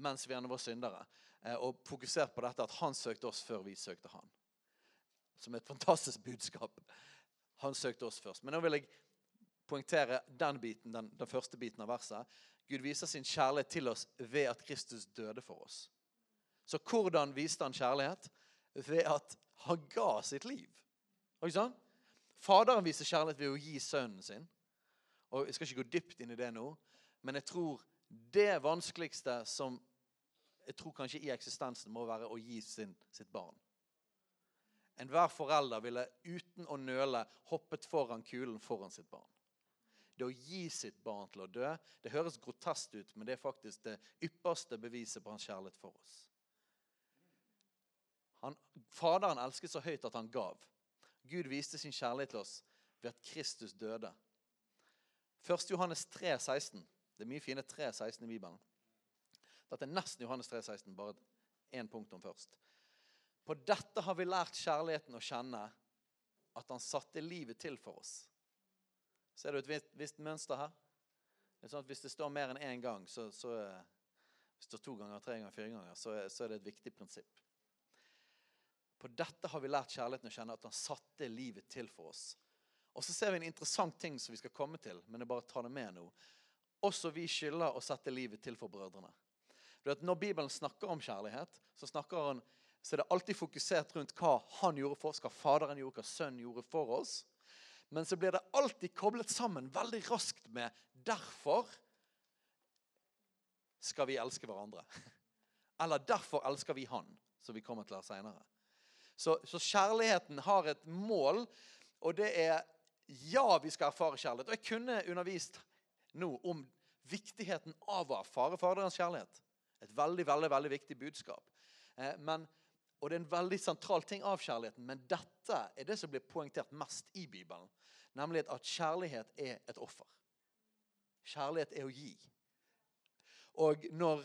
mens vi ennå var syndere, eh, og fokusert på dette at han søkte oss før vi søkte han. Som et fantastisk budskap. Han søkte oss først. Men nå vil jeg poengtere den biten, den, den første biten av verset. Gud viser sin kjærlighet til oss ved at Kristus døde for oss. Så hvordan viste han kjærlighet? Ved at han ga sitt liv. Ikke sant? Faderen viser kjærlighet ved å gi sønnen sin. Og Jeg skal ikke gå dypt inn i det nå, men jeg tror det vanskeligste som jeg tror kanskje i eksistensen må være å gi sin, sitt barn. Enhver forelder ville uten å nøle hoppet foran kulen foran sitt barn. Det å gi sitt barn til å dø, det høres grotesk ut, men det er faktisk det ypperste beviset på hans kjærlighet for oss. Han, faderen elsket så høyt at han gav. Gud viste sin kjærlighet til oss ved at Kristus døde. 1. Johannes 3, 16. Det er mye fine 3, 16 i Bibelen. Dette er nesten Johannes 3, 16, bare én punktum først. På dette har vi lært kjærligheten å kjenne, at han satte livet til for oss. Ser du et visst, mønster her? Det er sånn at Hvis det står mer enn én gang, så, så hvis det står to ganger, tre ganger, fire ganger, så, så er det et viktig prinsipp. På dette har vi lært kjærligheten å kjenne, at han satte livet til for oss. Og så ser vi en interessant ting som vi skal komme til, men jeg bare tar det med nå. Også vi skylder å sette livet til for brødrene. For vet, Når Bibelen snakker om kjærlighet, så, han, så er det alltid fokusert rundt hva han gjorde for oss, hva Faderen gjorde, hva Sønnen gjorde for oss. Men så blir det alltid koblet sammen veldig raskt med 'derfor skal vi elske hverandre'. Eller 'derfor elsker vi Han', som vi kommer til her seinere. Så, så kjærligheten har et mål, og det er ja, vi skal erfare kjærlighet. Og jeg kunne undervist nå om viktigheten av å erfare Faderens kjærlighet. Et veldig, veldig, veldig viktig budskap. Eh, men, og det er en veldig sentral ting av kjærligheten, men dette er det som blir poengtert mest i Bibelen. Nemlig at kjærlighet er et offer. Kjærlighet er å gi. Og når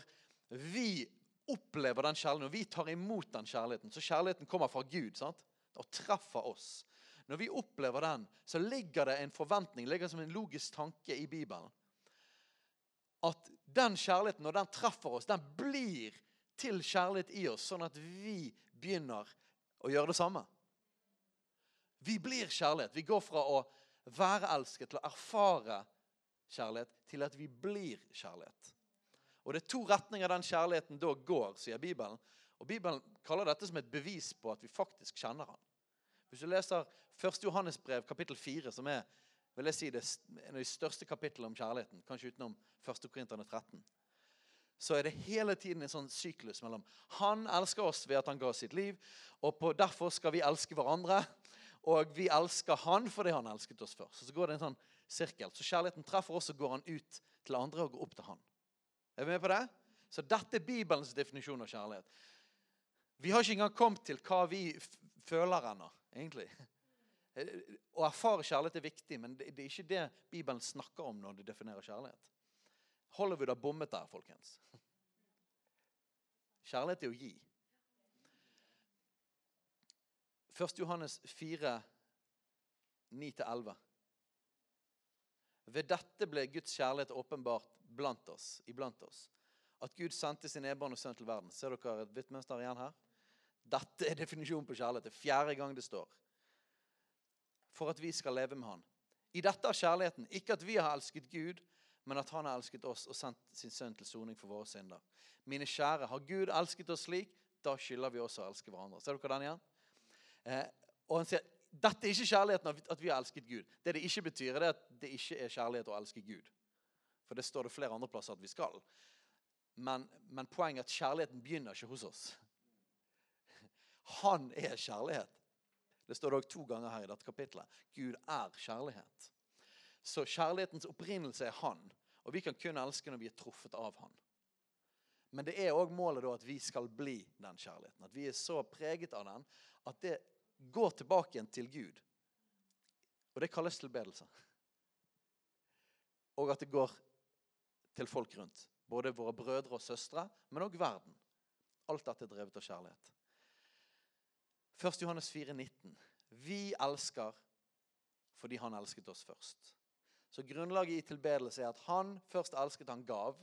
vi opplever den kjærligheten, når vi tar imot den kjærligheten, så kjærligheten kommer fra Gud sant? og treffer oss. Når vi opplever den, så ligger det en forventning, ligger som en logisk tanke i Bibelen. At den kjærligheten, når den treffer oss, den blir til kjærlighet i oss, sånn at vi begynner å gjøre det samme. Vi blir kjærlighet. Vi går fra å være elsket til å erfare kjærlighet til at vi blir kjærlighet. Og Det er to retninger den kjærligheten da går, sier Bibelen. Og Bibelen kaller dette som et bevis på at vi faktisk kjenner han. Hvis du leser 1. Johannes brev, kapittel 4, som er vil jeg si, det en av de største kapitlene om kjærligheten, kanskje utenom 1. Korinterne 13, så er det hele tiden en sånn syklus mellom Han elsker oss ved at han ga sitt liv, og på, derfor skal vi elske hverandre. Og vi elsker han fordi han elsket oss først. Så går det en sånn sirkel. Så kjærligheten treffer oss, og går han ut til andre og går opp til han. Er vi med på det? Så dette er Bibelens definisjon av kjærlighet. Vi har ikke engang kommet til hva vi føler ennå, egentlig. Å erfare kjærlighet er viktig, men det er ikke det Bibelen snakker om når det definerer kjærlighet. Hollywood har bommet der, folkens. Kjærlighet er å gi. 1. Johannes 4, 9-11. Ved dette ble Guds kjærlighet åpenbart blant oss, iblant oss. At Gud sendte sin ebånd og sønn til verden. Ser dere et hvitt mønster igjen her? Dette er definisjonen på kjærlighet. Det er fjerde gang det står. For at vi skal leve med Han. I dette er kjærligheten. Ikke at vi har elsket Gud, men at han har elsket oss og sendt sin sønn til soning for våre synder. Mine kjære, har Gud elsket oss slik, da skylder vi også å elske hverandre. Ser dere den igjen? Eh, og han sier dette er ikke kjærligheten at vi har elsket Gud. Det det ikke betyr, er at det ikke er kjærlighet å elske Gud. For det står det flere andre plasser at vi skal. Men, men poenget er at kjærligheten begynner ikke hos oss. Han er kjærlighet. Det står det òg to ganger her i dette kapitlet. Gud er kjærlighet. Så kjærlighetens opprinnelse er Han. Og vi kan kun elske når vi er truffet av Han. Men det er òg målet da at vi skal bli den kjærligheten. At vi er så preget av den at det går tilbake igjen til Gud. Og det kalles tilbedelse. Og at det går til folk rundt. Både våre brødre og søstre, men òg verden. Alt dette er drevet av kjærlighet. 1. Johannes 4, 19. Vi elsker fordi han elsket oss først. Så grunnlaget i tilbedelse er at han først elsket, han gav.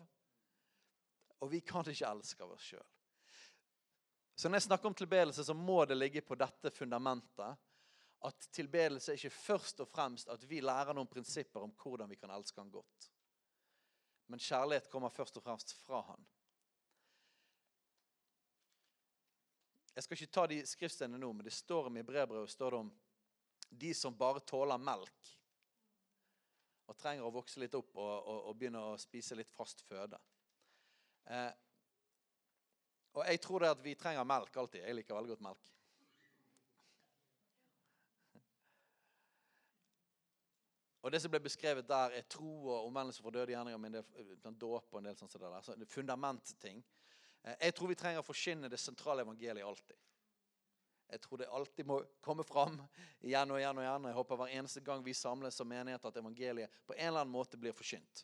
Og vi kan ikke elske av oss sjøl. Så når jeg snakker om tilbedelse, så må det ligge på dette fundamentet. At tilbedelse er ikke først og fremst at vi lærer noen prinsipper om hvordan vi kan elske han godt. Men kjærlighet kommer først og fremst fra han. Jeg skal ikke ta de skriftstedene nå, men det står om i brevbrevet står det om de som bare tåler melk og trenger å vokse litt opp og, og, og begynne å spise litt fast føde. Eh, og jeg tror det at vi trenger melk alltid. Jeg liker veldig godt melk. Og Det som ble beskrevet der, er tro og omvendelse fra døde gjerninger med en del eh, dåp og en del sånt der. Så fundamentting. Eh, jeg tror vi trenger å forkynne det sentrale evangeliet alltid. Jeg tror det alltid må komme fram igjen og igjen og igjen. Jeg håper hver eneste gang vi samles som menighet, at evangeliet på en eller annen måte blir forkynt.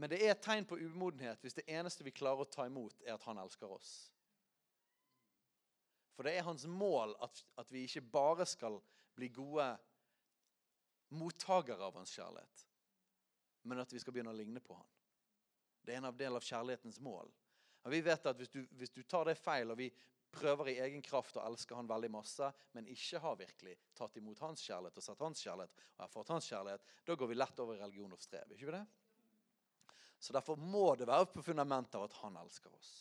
Men det er et tegn på umodenhet hvis det eneste vi klarer å ta imot, er at han elsker oss. For det er hans mål at, at vi ikke bare skal bli gode mottakere av hans kjærlighet, men at vi skal begynne å ligne på han. Det er en del av kjærlighetens mål. Og vi vet at hvis du, hvis du tar det feil, og vi prøver i egen kraft å elske han veldig masse, men ikke har virkelig tatt imot hans kjærlighet og sett hans kjærlighet, og fått hans kjærlighet, da går vi lett over i religion og strev. ikke vi det? Så derfor må det være på fundamentet av at han elsker oss.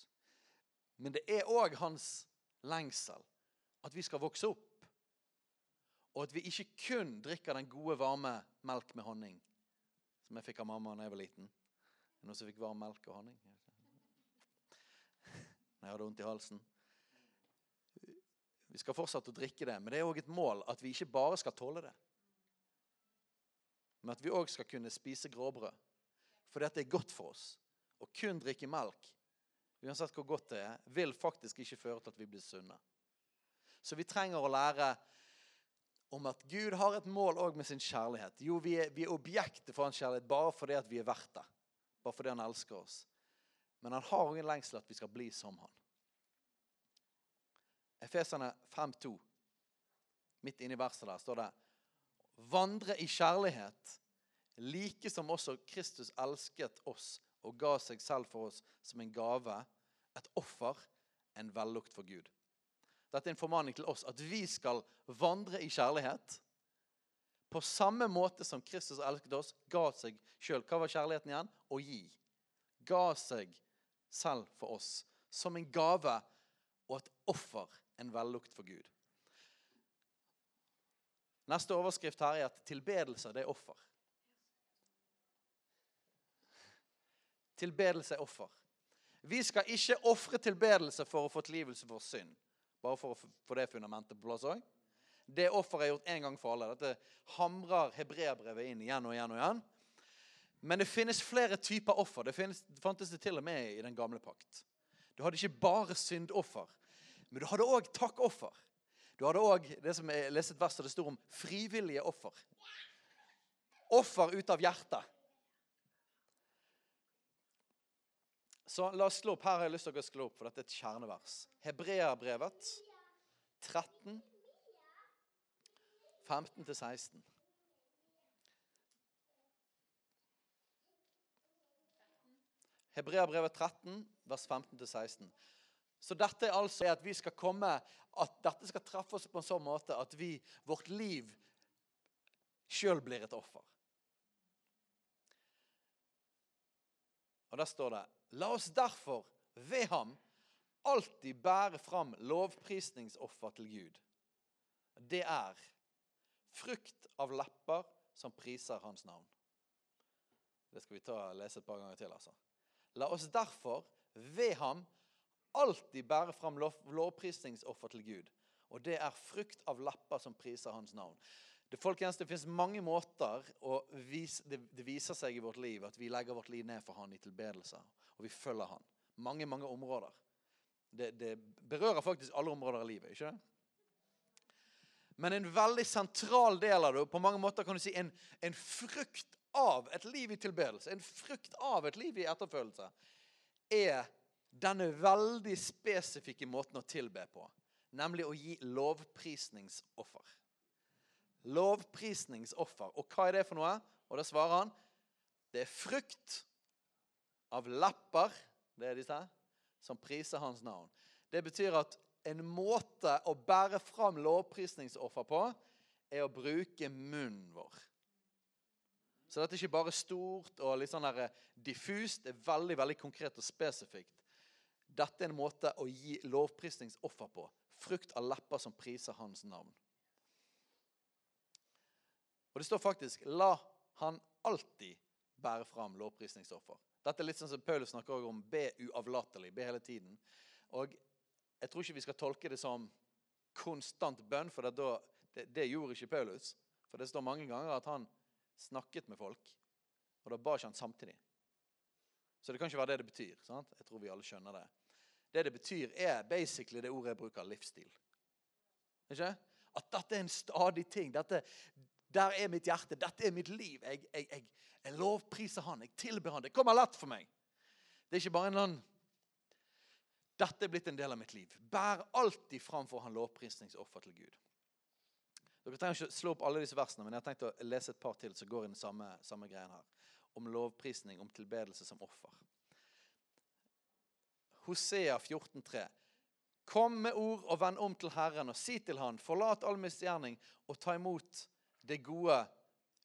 Men det er òg hans lengsel at vi skal vokse opp. Og at vi ikke kun drikker den gode, varme melk med honning som jeg fikk av mamma da jeg var liten. Noen som fikk varm melk og honning? Når jeg hadde vondt i halsen. Vi skal fortsette å drikke det, men det er òg et mål at vi ikke bare skal tåle det. Men at vi òg skal kunne spise gråbrød for dette er godt for oss. Å kun drikke melk, uansett hvor godt det er, vil faktisk ikke føre til at vi blir sunne. Så vi trenger å lære om at Gud har et mål òg med sin kjærlighet. Jo, vi er, vi er objektet for hans kjærlighet bare fordi at vi er verdt det. Bare fordi han elsker oss. Men han har ingen en lengsel at vi skal bli som han. Efesene 5,2. Midt inni verset der står det Vandre i kjærlighet like som også Kristus elsket oss og ga seg selv for oss som en gave, et offer, en vellukt for Gud. Dette er en formaning til oss at vi skal vandre i kjærlighet. På samme måte som Kristus elsket oss, ga seg sjøl. Hva var kjærligheten igjen? Å gi. Ga seg selv for oss som en gave og et offer, en vellukt for Gud. Neste overskrift her er at tilbedelse det er offer. Tilbedelse er offer. Vi skal ikke ofre tilbedelse for å få tilgivelse for synd. Bare for å få det fundamentet på plass òg. Det offeret er gjort en gang for alle. Dette hamrer hebreerbrevet inn igjen og igjen og igjen. Men det finnes flere typer offer. Det, finnes, det fantes det til og med i den gamle pakt. Du hadde ikke bare syndoffer, men du hadde òg takkoffer. Du hadde òg det som jeg leste et vers der det står om frivillige offer. Offer ut av hjertet. Så la oss slå opp. Her har jeg lyst til å slå opp, for dette er et kjernevers. Hebreabrevet 13, 15-16. Hebreabrevet 13, vers 15-16. Så dette er altså at vi skal komme, at dette skal treffe oss på en sånn måte at vi, vårt liv sjøl blir et offer. Og der står det La oss derfor ved ham alltid bære fram lovprisningsoffer til Gud. Det er frukt av lepper som priser hans navn. Det skal vi ta og lese et par ganger til. altså. La oss derfor ved ham alltid bære fram lov, lovprisningsoffer til Gud. Og det er frukt av lepper som priser hans navn. Det, folkens, det finnes mange måter å vise, det, det, viser seg i vårt liv at vi legger vårt liv ned for han i tilbedelse. Og vi følger han. Mange, mange områder. Det, det berører faktisk alle områder av livet. ikke det? Men en veldig sentral del av det, på mange måter kan du si en, en frukt av et liv i tilbedelse, en frukt av et liv i etterfølgelse, er denne veldig spesifikke måten å tilbe på. Nemlig å gi lovprisningsoffer. Lovprisningsoffer. Og hva er det for noe? Og da svarer han det er frukt av lepper, det er disse, som priser hans navn. Det betyr at en måte å bære fram lovprisningsoffer på, er å bruke munnen vår. Så dette er ikke bare stort og litt sånn der diffust. Det er veldig veldig konkret og spesifikt. Dette er en måte å gi lovprisningsoffer på. Frukt av lepper som priser hans navn. Og det står faktisk 'la han alltid bære fram lovprisningsoffer'. Dette er litt sånn som Paulus snakker om be uavlatelig, be hele tiden. Og jeg tror ikke vi skal tolke det som konstant bønn, for det, det, det gjorde ikke Paulus. For det står mange ganger at han snakket med folk, og da ba ikke han samtidig. Så det kan ikke være det det betyr. sant? Jeg tror vi alle skjønner det. Det det betyr, er basically det ordet jeg bruker, livsstil. Ikke? At dette er en stadig ting. Dette, der er mitt hjerte. Dette er mitt liv. Jeg, jeg, jeg, jeg lovpriser Han. Jeg tilber Han. Det kommer lett for meg. Det er ikke bare en sånn Dette er blitt en del av mitt liv. Bær alltid framfor Han lovprisningsoffer til Gud. Dere trenger ikke slå opp alle disse versene, men jeg har tenkt å lese et par til som går i den samme, samme greien her. Om lovprisning, om tilbedelse som offer. Hosea 14,3. Kom med ord og vend om til Herren og si til Han, forlat all misgjerning og ta imot det gode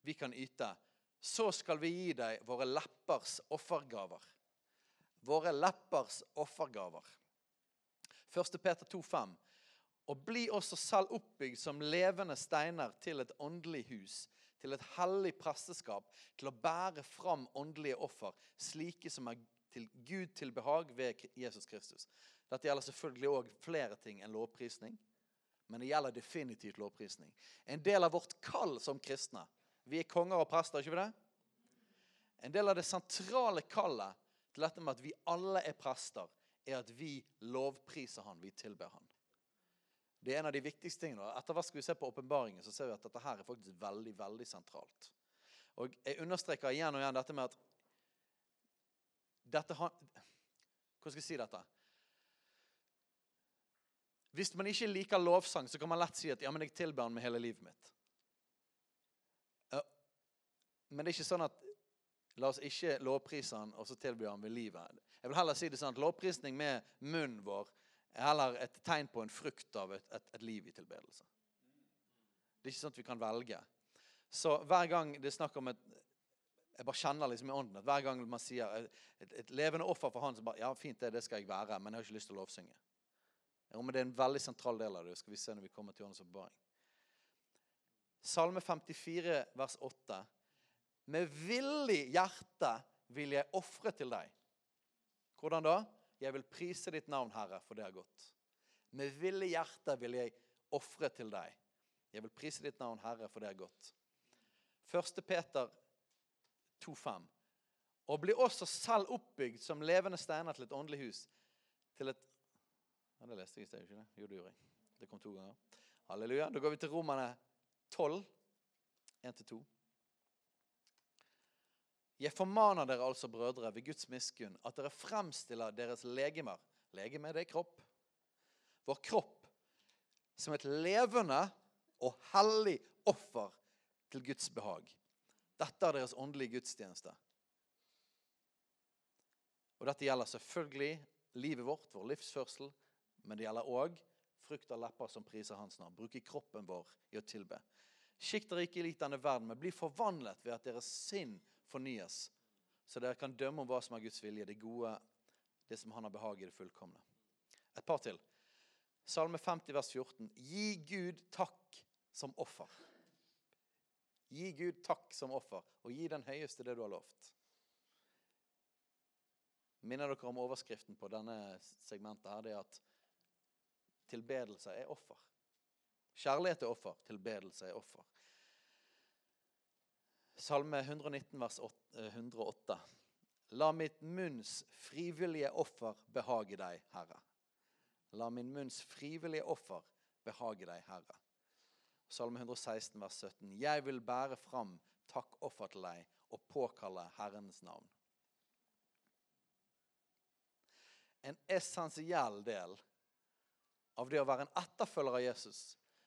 vi kan yte. Så skal vi gi deg våre leppers offergaver. Våre leppers offergaver. 1. Peter 2,5. Og bli også selv oppbygd som levende steiner til et åndelig hus, til et hellig presteskap, til å bære fram åndelige offer, slike som er til Gud til behag ved Jesus Kristus. Dette gjelder selvfølgelig òg flere ting enn lovprisning. Men det gjelder definitivt lovprisning. En del av vårt kall som kristne Vi er konger og prester, ikke vi det? En del av det sentrale kallet til dette med at vi alle er prester, er at vi lovpriser Han, vi tilber Han. Det er en av de viktigste tingene. Etter hvert skal vi se på åpenbaringen, så ser vi at dette her er faktisk veldig, veldig sentralt. Og Jeg understreker igjen og igjen dette med at dette Hvordan skal jeg si dette? Hvis man ikke liker lovsang, så kan man lett si at ja, men jeg tilber han med hele livet mitt. Men det er ikke sånn at la oss ikke lovprise han og så tilby han med livet. Jeg vil heller si det sånn at Lovprisning med munnen vår er heller et tegn på en frukt av et, et, et liv i tilbedelse. Det er ikke sånn at vi kan velge. Så hver gang det er snakk om et jeg bare kjenner liksom i ånden at hver gang man sier et, et levende offer for han, så bare Ja, fint, det, det skal jeg være, men jeg har ikke lyst til å lovsynge. Men Det er en veldig sentral del av det. skal vi se når vi kommer til Johannes' åpenbaring. Salme 54, vers 8. Med villig hjerte vil jeg ofre til deg. Hvordan da? Jeg vil prise ditt navn, Herre, for det er godt. Med villig hjerte vil jeg ofre til deg. Jeg vil prise ditt navn, Herre, for det er godt. 1. Peter 2,5. Og bli også selv oppbygd som levende steiner til et åndelig hus. Til et ja, Det leste jeg i sted, ikke det? Jo, det gjorde jeg. Det kom to ganger. Halleluja. Da går vi til Romerne 12, 1-2. Jeg formaner dere altså, brødre, ved Guds miskunn, at dere fremstiller deres legemer Legeme, det er kropp. Vår kropp som et levende og hellig offer til Guds behag. Dette er deres åndelige gudstjeneste. Og dette gjelder selvfølgelig livet vårt, vår livsførsel, Men det gjelder òg frukt av lepper som priser hans navn. Bruke kroppen vår i å tilbe. Skikk dere ikke lik denne verden, men bli forvandlet ved at deres sinn fornyes, så dere kan dømme om hva som er Guds vilje, det gode, det som han har behag i, det fullkomne. Et par til. Salme 50, vers 14. Gi Gud takk som offer. Gi Gud takk som offer, og gi den høyeste det du har lovt. Minner dere om overskriften på denne segmentet? her, Det er at tilbedelse er offer. Kjærlighet er offer, tilbedelse er offer. Salme 119, vers 108. La mitt munns frivillige offer behage deg, Herre. La min munns frivillige offer behage deg, Herre. Salme 116, vers 17. Jeg vil bære fram takkoffer til deg og påkalle Herrens navn. En essensiell del av det å være en etterfølger av Jesus,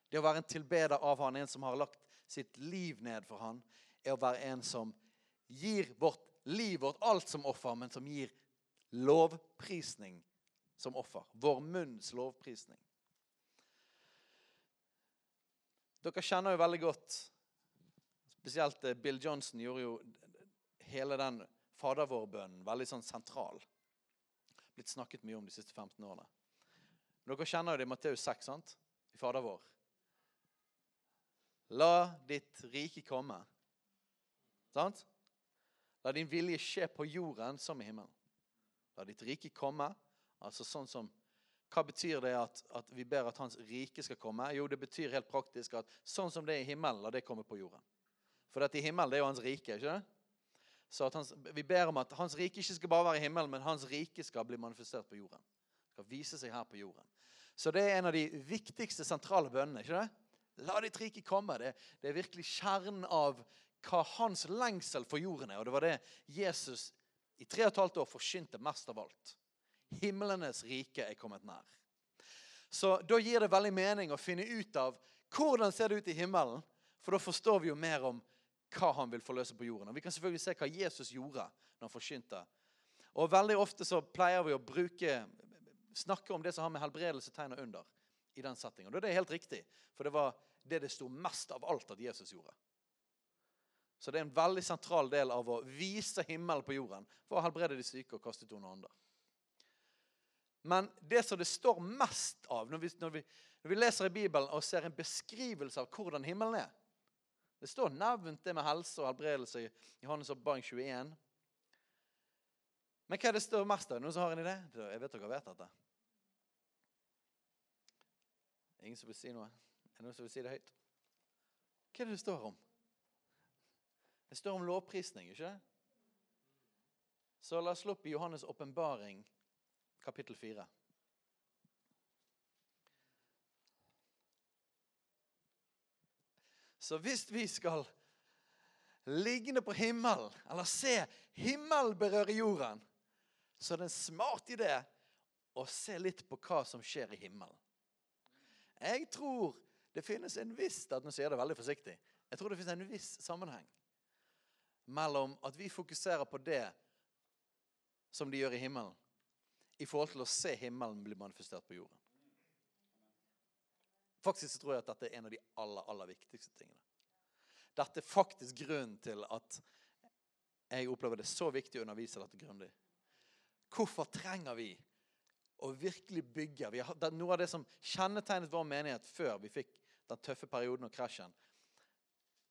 det å være en tilbeder av han, en som har lagt sitt liv ned for han, er å være en som gir vårt liv, vårt alt som offer, men som gir lovprisning som offer. Vår munns lovprisning. Dere kjenner jo veldig godt Spesielt eh, Bill Johnson gjorde jo hele den Fader vår-bønnen veldig sånn sentral. Blitt snakket mye om de siste 15 årene. Men dere kjenner jo det i Matteus 6, sant? I Fader vår. La ditt rike komme. Sant? La din vilje skje på jorden som i himmelen. La ditt rike komme. Altså sånn som hva betyr det at, at, vi ber at Hans rike skal komme? Jo, det betyr helt praktisk at sånn som det er i himmelen, la det komme på jorden. For dette i himmelen det er jo Hans rike. ikke det? Så hans, Vi ber om at Hans rike ikke skal bare være i himmelen, men Hans rike skal bli manifestert på jorden. Skal vise seg her på jorden. Så det er en av de viktigste sentrale bønnene. ikke det? La ditt rike komme. Det, det er virkelig kjernen av hva hans lengsel for jorden er. Og det var det Jesus i tre og et halvt år forsynte mest av alt himlenes rike er kommet nær. Så da gir det veldig mening å finne ut av hvordan ser det ut i himmelen. For da forstår vi jo mer om hva han vil forløse på jorden. Og Vi kan selvfølgelig se hva Jesus gjorde når han forsynte. Og veldig ofte så pleier vi å bruke, snakke om det som har med helbredelse, tegn og under i den settingen. Og det er helt riktig, for det var det det sto mest av alt at Jesus gjorde. Så det er en veldig sentral del av å vise himmelen på jorden for å helbrede de syke og kaste ut noen ånder. Men det som det står mest av når vi, når, vi, når vi, leser i Bibelen og ser en beskrivelse av hvordan himmelen er Det står nevnt det med helse og helbredelse i Johannes oppbaring 21. Men hva er det står mest av? Noen som har en idé? Jeg vet dere vet dette. Ingen som vil si noe? Er det noen som vil si det høyt? Hva er det det står om? Det står om lovprisning, ikke Så la oss slå opp i Johannes' åpenbaring kapittel 4. Så hvis vi skal liggende på himmelen, eller se himmelen berøre jorden, så er det en smart idé å se litt på hva som skjer i himmelen. Jeg tror det finnes en viss nå sier det veldig forsiktig, jeg tror det finnes en viss sammenheng mellom at vi fokuserer på det som de gjør i himmelen, i forhold til å se himmelen bli manifestert på jorden. Faktisk tror jeg at dette er en av de aller, aller viktigste tingene. Dette er faktisk grunnen til at jeg opplever det så viktig å undervise dette grundig. Hvorfor trenger vi å virkelig bygge? Vi har, noe av det som kjennetegnet vår menighet før vi fikk den tøffe perioden og krasjen,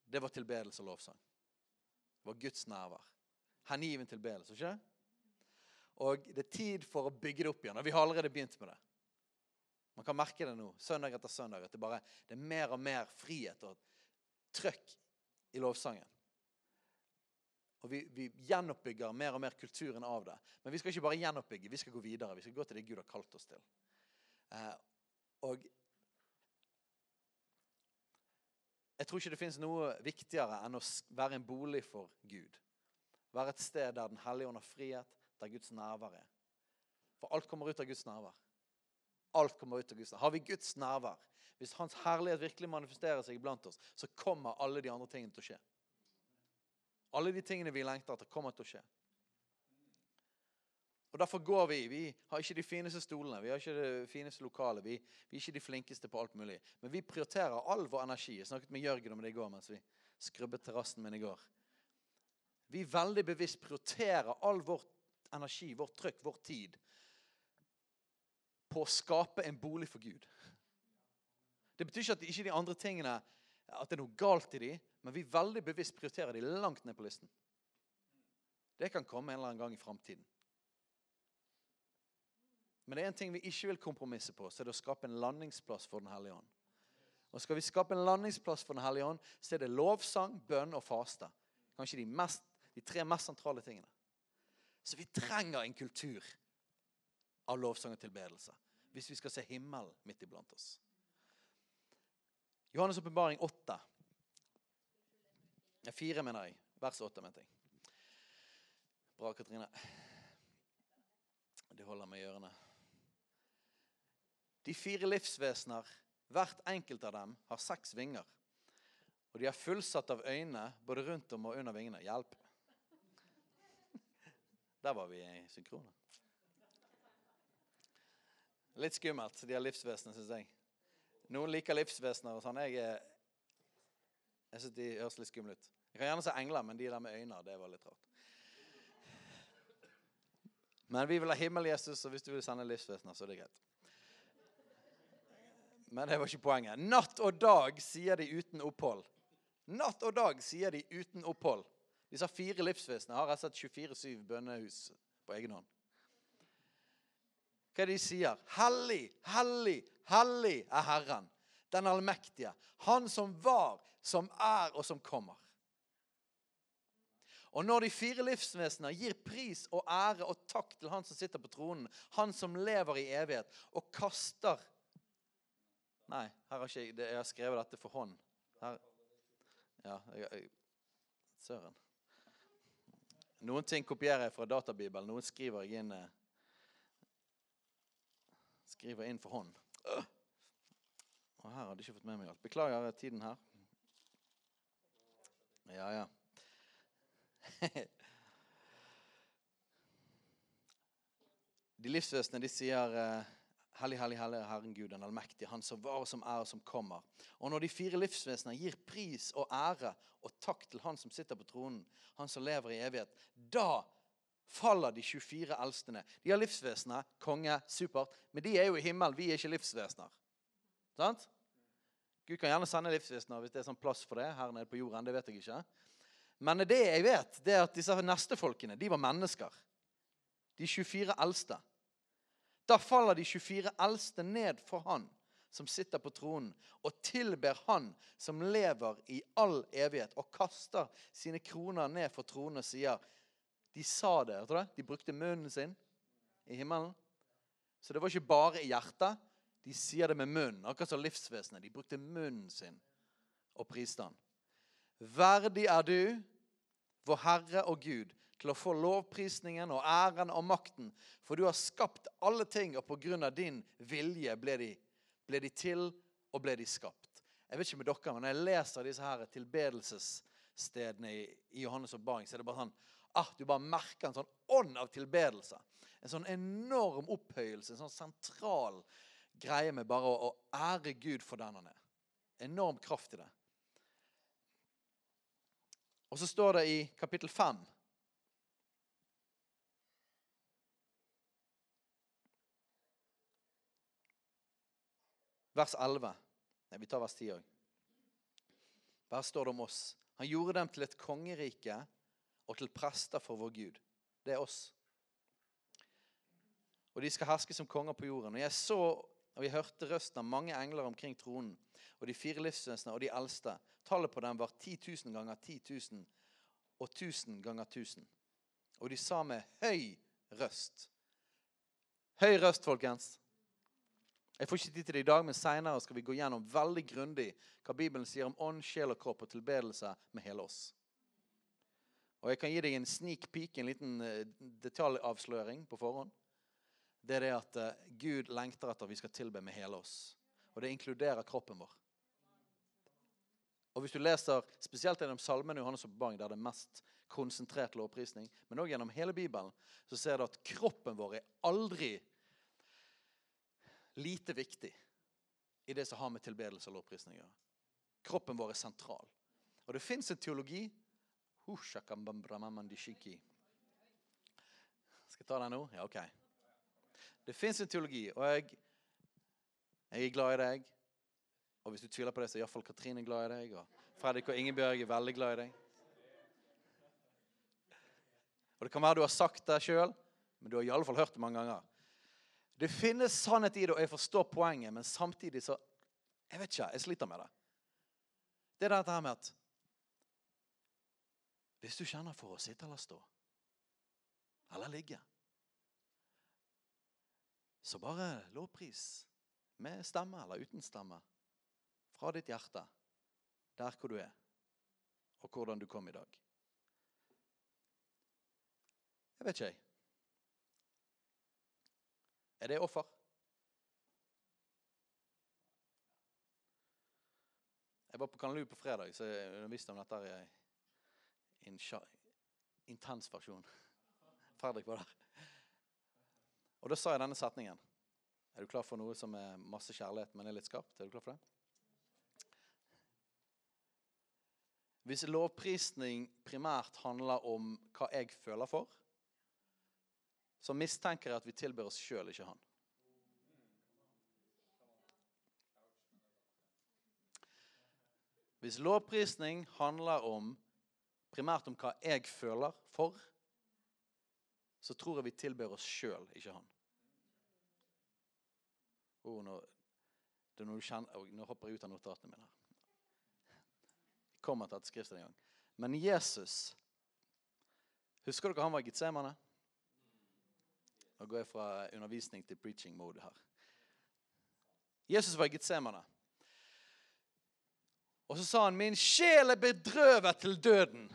det var tilbedelse og lovsang. Det var Guds nærvær. Hengiven tilbedelse. ikke? Og det er tid for å bygge det opp igjen. Og vi har allerede begynt med det. Man kan merke det nå, søndag etter søndag, at det, bare, det er mer og mer frihet og trøkk i lovsangen. Og vi, vi, gjenoppbygger mer og mer kulturen av det. Men vi skal ikke bare gjenoppbygge, vi skal gå videre. Vi skal gå til det Gud har kalt oss til. Eh, og jeg tror ikke det finnes noe viktigere enn å være en bolig for Gud. Være et sted der Den hellige ånd har frihet, der Guds nærvær er. For alt kommer ut av Guds nærvær. Alt kommer ut av Guds nærvær. Har vi Guds nærvær, hvis Hans herlighet virkelig manifesterer seg iblant oss, så kommer alle de andre tingene til å skje. Alle de tingene vi lengter etter, kommer til å skje. Og Derfor går vi. Vi har ikke de fineste stolene, vi har ikke det fineste lokalet. Vi, vi er ikke de flinkeste på alt mulig. Men vi prioriterer all vår energi. Jeg snakket med Jørgen om det i går mens vi skrubbet terrassen min i går. Vi veldig bevisst prioriterer all vår energi, vårt trykk, vår tid på å skape en bolig for Gud. Det betyr ikke at ikke de andre tingene at det er noe galt i de, men vi veldig bevisst prioriterer de langt ned på listen. Det kan komme en eller annen gang i framtiden. Men det er en ting vi ikke vil kompromisse på, så er det å skape en landingsplass for Den hellige ånd. Og Skal vi skape en landingsplass for Den hellige ånd, så er det lovsang, bønn og faste. Kanskje de, mest, de tre mest sentrale tingene. Så vi trenger en kultur av lovsang og tilbedelse hvis vi skal se himmelen midt iblant oss. Johannes' åpenbaring 8. 4, mener jeg. Vers 8, mente jeg. Bra, Katrine. Det holder med i ørene. De fire livsvesener, hvert enkelt av dem, har seks vinger. Og de er fullsatt av øyne både rundt om og under vingene. Hjelp! Der var vi synkrone. Litt skummelt, de har livsvesenet, syns jeg. Noen liker livsvesener og sånn. Jeg, jeg syns de høres litt skumle ut. Jeg kan gjerne se engler, men de der med øyne, det var litt rart. Men vi vil ha himmel-Jesus, og hvis du vil sende livsvesener, så er det greit. Men det var ikke poenget. Natt og dag sier de uten opphold. Natt og dag sier de uten opphold. Disse fire livsvesenene har rett og slett 24-7 bønnehus på egen hånd. Hva de sier? Hellig, hellig, hellig er Herren, den allmektige. Han som var, som er og som kommer. Og når de fire livsvesener gir pris og ære og takk til han som sitter på tronen, han som lever i evighet, og kaster Nei, her har ikke jeg, jeg har skrevet dette for hånd. Her. Ja, jeg, jeg, Søren. Noen ting kopierer jeg fra databibelen, noen skriver jeg inn eh, Skriver inn for hånd. Og her hadde jeg ikke fått med meg alt. Beklager tiden her. Ja, ja. De livsvesenene de sier eh, Hellig, hellig, hellig er Herren Gud, den allmektige, Han som var, som er, og som kommer. Og når de fire livsvesenene gir pris og ære og takk til Han som sitter på tronen, Han som lever i evighet, da faller de 24 eldstene. De har livsvesener, konge, supert, men de er jo i himmelen. Vi er ikke livsvesener. Sant? Gud kan gjerne sende livsvesener hvis det er sånn plass for det her nede på jorden. det vet jeg ikke. Men det jeg vet, det er at disse neste folkene, de var mennesker. De 24 eldste. Da faller de 24 eldste ned for han som sitter på tronen, og tilber han som lever i all evighet, og kaster sine kroner ned for tronen og sier De sa det, vet du det? De brukte munnen sin i himmelen. Så det var ikke bare i hjertet. De sier det med munnen, akkurat som livsvesenet. De brukte munnen sin og priste han. Verdig er du, vår Herre og Gud, til å få lovprisningen og æren og makten. For du har skapt alle ting, og på grunn av din vilje ble de, ble de til og ble de skapt. Jeg vet ikke med dere, men Når jeg leser disse her tilbedelsesstedene i, i Johannes' åpenbaring, så er det bare sånn ah, Du bare merker en sånn ånd av tilbedelse. En sånn enorm opphøyelse, en sånn sentral greie med bare å, å ære Gud for den han er. Enorm kraft i det. Og så står det i kapittel 5 Vers 11. Nei, vi tar vers 10 òg. Der står det om oss. Han gjorde dem til et kongerike og til prester for vår Gud. Det er oss. Og de skal herske som konger på jorden. Og jeg så og jeg hørte røsten av mange engler omkring tronen og de fire livsvesenene og de eldste. Tallet på dem var 10 000 ganger 10 000 og 1000 ganger 1000. Og de sa med høy røst Høy røst, folkens. Jeg får ikke tid til det i dag, men seinere skal vi gå gjennom veldig grundig hva Bibelen sier om ånd, sjel og kropp og tilbedelse med hele oss. Og Jeg kan gi deg en sneak peek, en liten eh, detaljavsløring på forhånd. Det er det at uh, Gud lengter etter at vi skal tilbe med hele oss. Og det inkluderer kroppen vår. Og hvis du leser spesielt gjennom salmene Johannes' Bang, der det er mest konsentrert lovprisning, men òg gjennom hele Bibelen, så ser du at kroppen vår er aldri lite viktig i det som har med tilbedelse og lovprisning å gjøre. Kroppen vår er sentral. Og det fins en teologi Skal jeg ta den nå? Ja, OK. Det fins en teologi, og jeg, jeg er glad i deg. Og hvis du tviler på det, så er iallfall Katrine glad i deg. Og Fredrik og Ingebjørg er veldig glad i deg. Og Det kan være du har sagt det sjøl, men du har i alle fall hørt det mange ganger. Det finnes sannhet i det, og jeg forstår poenget, men samtidig så Jeg vet ikke, jeg sliter med det. Det er dette her med at Hvis du kjenner for å sitte eller stå, eller ligge, så bare lovpris med stemme eller uten stemme fra ditt hjerte der hvor du er, og hvordan du kom i dag. Jeg vet ikke, jeg. Er det offer? Jeg var på Kanalu på fredag, så jeg underviste om dette en intens versjon. Fredrik var der. Og da sa jeg denne setningen. Er du klar for noe som er masse kjærlighet, men er litt skapt? Er du klar for det? Hvis lovprisning primært handler om hva jeg føler for, så mistenker jeg at vi tilber oss sjøl, ikke han. Hvis lovprisning handler om primært om hva jeg føler for, så tror jeg vi tilber oss sjøl, ikke han. Oh, nå, kjenner, oh, nå, hopper jeg ut av notatene mine. Jeg kommer til et skrift en gang. Men Jesus Husker dere han var i Getsemane? Nå går jeg fra undervisning til preaching mode her. Jesus var i Getsemane. Og så sa han, 'Min sjel er bedrøvet til døden'.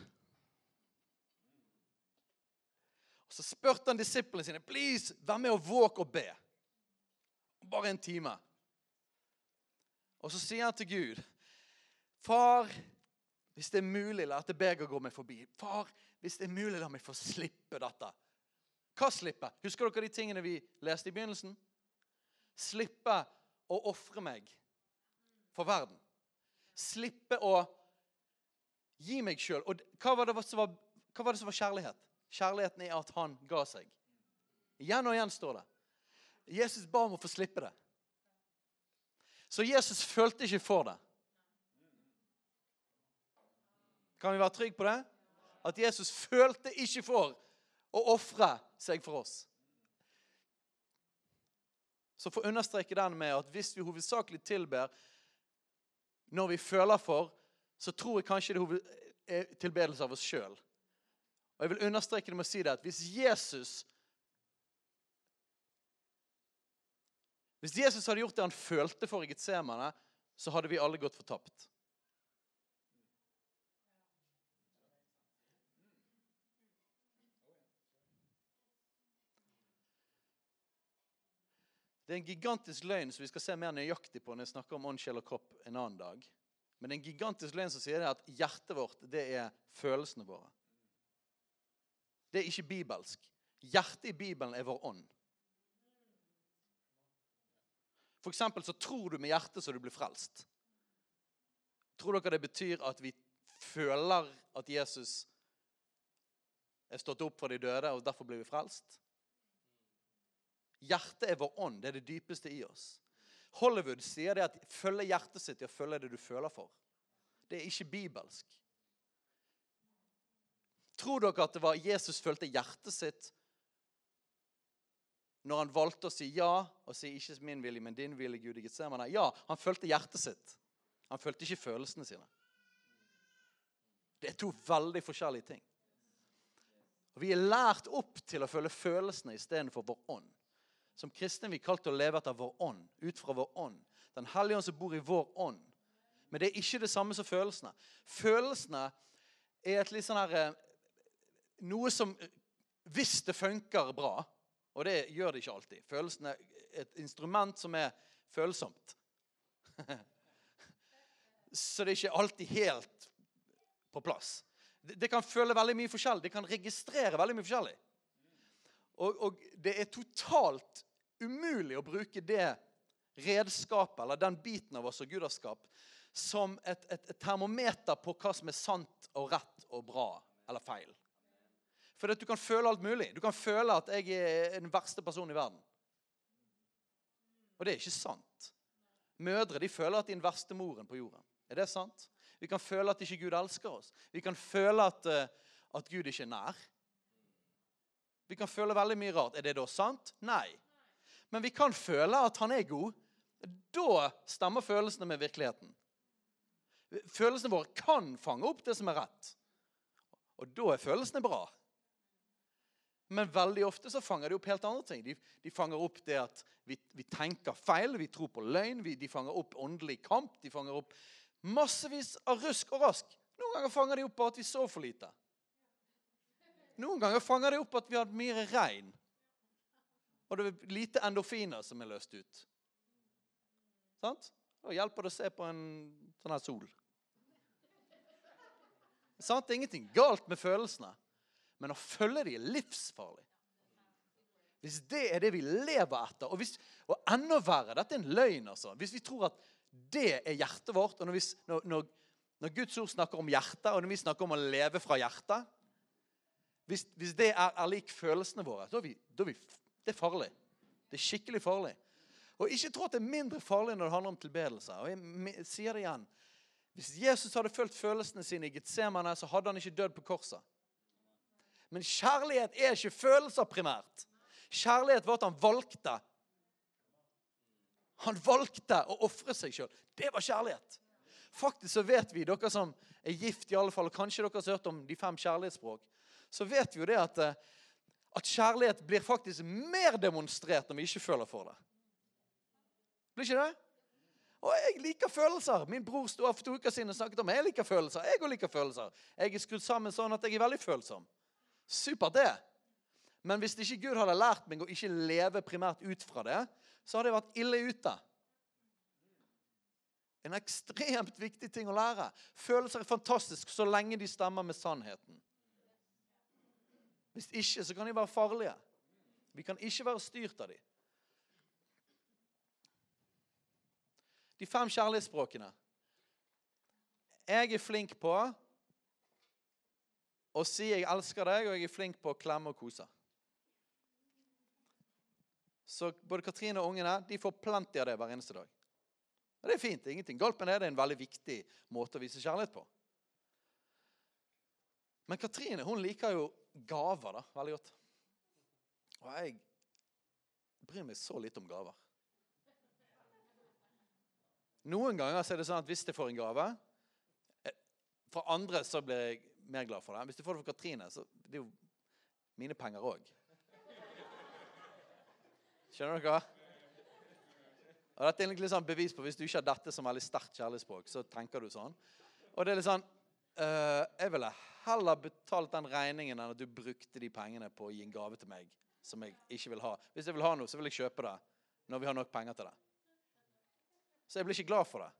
Og Så spurte han disiplene sine, 'Please, vær med og våk og be.' Bare en time. Og så sier han til Gud, 'Far, hvis det er mulig, la dette begeret gå meg forbi.' 'Far, hvis det er mulig, la meg få slippe dette.' Hva slippe? Husker dere de tingene vi leste i begynnelsen? Slippe å ofre meg for verden. Slippe å gi meg sjøl. Og hva var, var, hva var, det som var kjærlighet? Kjærligheten er at han ga seg. Igjen og igjen står det. Jesus ba om å få slippe det. Så Jesus følte ikke for det. Kan vi være trygge på det? At Jesus følte ikke for å ofre seg for oss. Så for å understreke den med at hvis vi hovedsakelig tilber når vi føler for, så tror jeg kanskje det er tilbedelse av oss sjøl. Og jeg vil understreke det med å si det at hvis Jesus Hvis Jesus hadde gjort det han følte for i Getsemane, så hadde vi alle gått fortapt. Det er en gigantisk løgn som vi skal se mer nøyaktig på når jeg snakker om ånd, sjel og kropp en annen dag. Men det er en gigantisk løgn som sier at hjertet vårt det er følelsene våre. Det er ikke bibelsk. Hjertet i Bibelen er vår ånd. For eksempel så tror du med hjertet så du blir frelst. Tror dere det betyr at vi føler at Jesus er stått opp fra de døde, og derfor blir vi frelst? Hjertet er vår ånd. Det er det dypeste i oss. Hollywood sier det at følge hjertet sitt i å følge det du føler for. Det er ikke bibelsk. Tror dere at det var Jesus følte hjertet sitt når han valgte å si ja og si 'ikke min vilje, men din vilje', Gud i Getsemane? Ja, han følte hjertet sitt. Han følte ikke følelsene sine. Det er to veldig forskjellige ting. Og Vi er lært opp til å følge følelsene istedenfor vår ånd. Som kristne er vi kalt til å leve etter vår ånd, ut fra vår ånd. Den hellige ånd som bor i vår ånd. Men det er ikke det samme som følelsene. Følelsene er et litt sånn her eh, Noe som Hvis det funker bra, og det gjør det ikke alltid Følelsene er et instrument som er følsomt. så det er ikke alltid helt på plass. Det kan føle veldig mye forskjellig. Det kan registrere veldig mye forskjellig. Og, og det er totalt umulig å bruke det redskapet, eller den biten av oss og Gud har skapt, som et, et, et, termometer på hva som er sant og rett og bra eller feil. For du kan føle alt mulig. Du kan føle at jeg er den verste personen i verden. Og det er ikke sant. Mødre de føler at de er den verste moren på jorden. Er det sant? Vi kan føle at ikke Gud elsker oss. Vi kan føle at, eh, at Gud ikke er nær. Vi kan føle veldig mye rart. Er det da sant? Nei. Men vi kan føle at han er god. Da stemmer følelsene med virkeligheten. Følelsene våre kan fange opp det som er rett. Og da er følelsene bra. Men veldig ofte så fanger de opp helt andre ting. De, de fanger opp det at vi, vi, tenker feil, vi tror på løgn. Vi, de fanger opp åndelig kamp. De fanger opp massevis av rusk og rask. Noen ganger fanger de opp bare at vi sover for lite. Noen ganger fanger de opp at vi hadde mye regn. Og det er lite endorfiner som er løst ut. Sant? Da hjelper det å se på en sånn her sol. Sant? Det er ingenting galt med følelsene, men å følge dem er livsfarlig. Hvis det er det vi lever etter, og, hvis, og enda verre Dette er en løgn. altså. Hvis vi tror at det er hjertet vårt, og når, vi, når, når, når Guds ord snakker om hjertet, og når vi snakker om å leve fra hjertet Hvis, hvis det er, er, lik følelsene våre, da er, vi, da er vi, det er farlig. Det er skikkelig farlig. Og ikke tro at det er mindre farlig når det handler om tilbedelse. Og jeg sier det igjen. Hvis Jesus hadde fulgt følelsene sine i Getsemane, så hadde han ikke dødd på korset. Men kjærlighet er ikke følelser primært. Kjærlighet var at han valgte. Han valgte å ofre seg sjøl. Det var kjærlighet. Faktisk så vet vi, dere som er gift i alle fall, og kanskje dere har hørt om de fem kjærlighetsspråk, så vet vi jo det at, eh, at kjærlighet blir faktisk mer demonstrert når vi ikke føler for det. Blir ikke det? Og jeg liker følelser. Min bror sto for to uker siden og snakket om jeg liker følelser. Jeg liker følelser. Jeg er skrudd sammen sånn at jeg er veldig følsom. Supert, det. Men hvis ikke Gud hadde lært meg å ikke leve primært ut fra det, så hadde jeg vært ille ute. En ekstremt viktig ting å lære. Følelser er fantastisk så lenge de stemmer med sannheten. Hvis ikke, så kan de være farlige. Vi kan ikke være styrt av dem. De fem kjærlighetsspråkene. Jeg er flink på å si 'jeg elsker deg', og jeg er flink på å klemme og kose. Så både Katrine og ungene de får plenty av det hver eneste dag. Og Det er fint. det er Ingenting galt med det. Det er en veldig viktig måte å vise kjærlighet på. Men Katrine hun liker jo gaver da, veldig godt. Og jeg bryr meg så litt om gaver. Noen ganger så er det sånn at hvis jeg får en gave eh, For andre så blir jeg mer glad for det. Hvis du får det for Katrine, så det er jo mine penger òg. Skjønner dere? Og dette er egentlig sånn bevis på Hvis du ikke har dette som veldig sterkt kjærlighetsspråk, så tenker du sånn. Og det er litt sånn uh, Jeg ville heller betalt den regningen enn at du brukte de pengene på å gi en gave til meg som jeg ikke vil ha. Hvis jeg vil ha noe, så vil jeg kjøpe det når vi har nok penger til det. Så jeg blir ikke glad for det.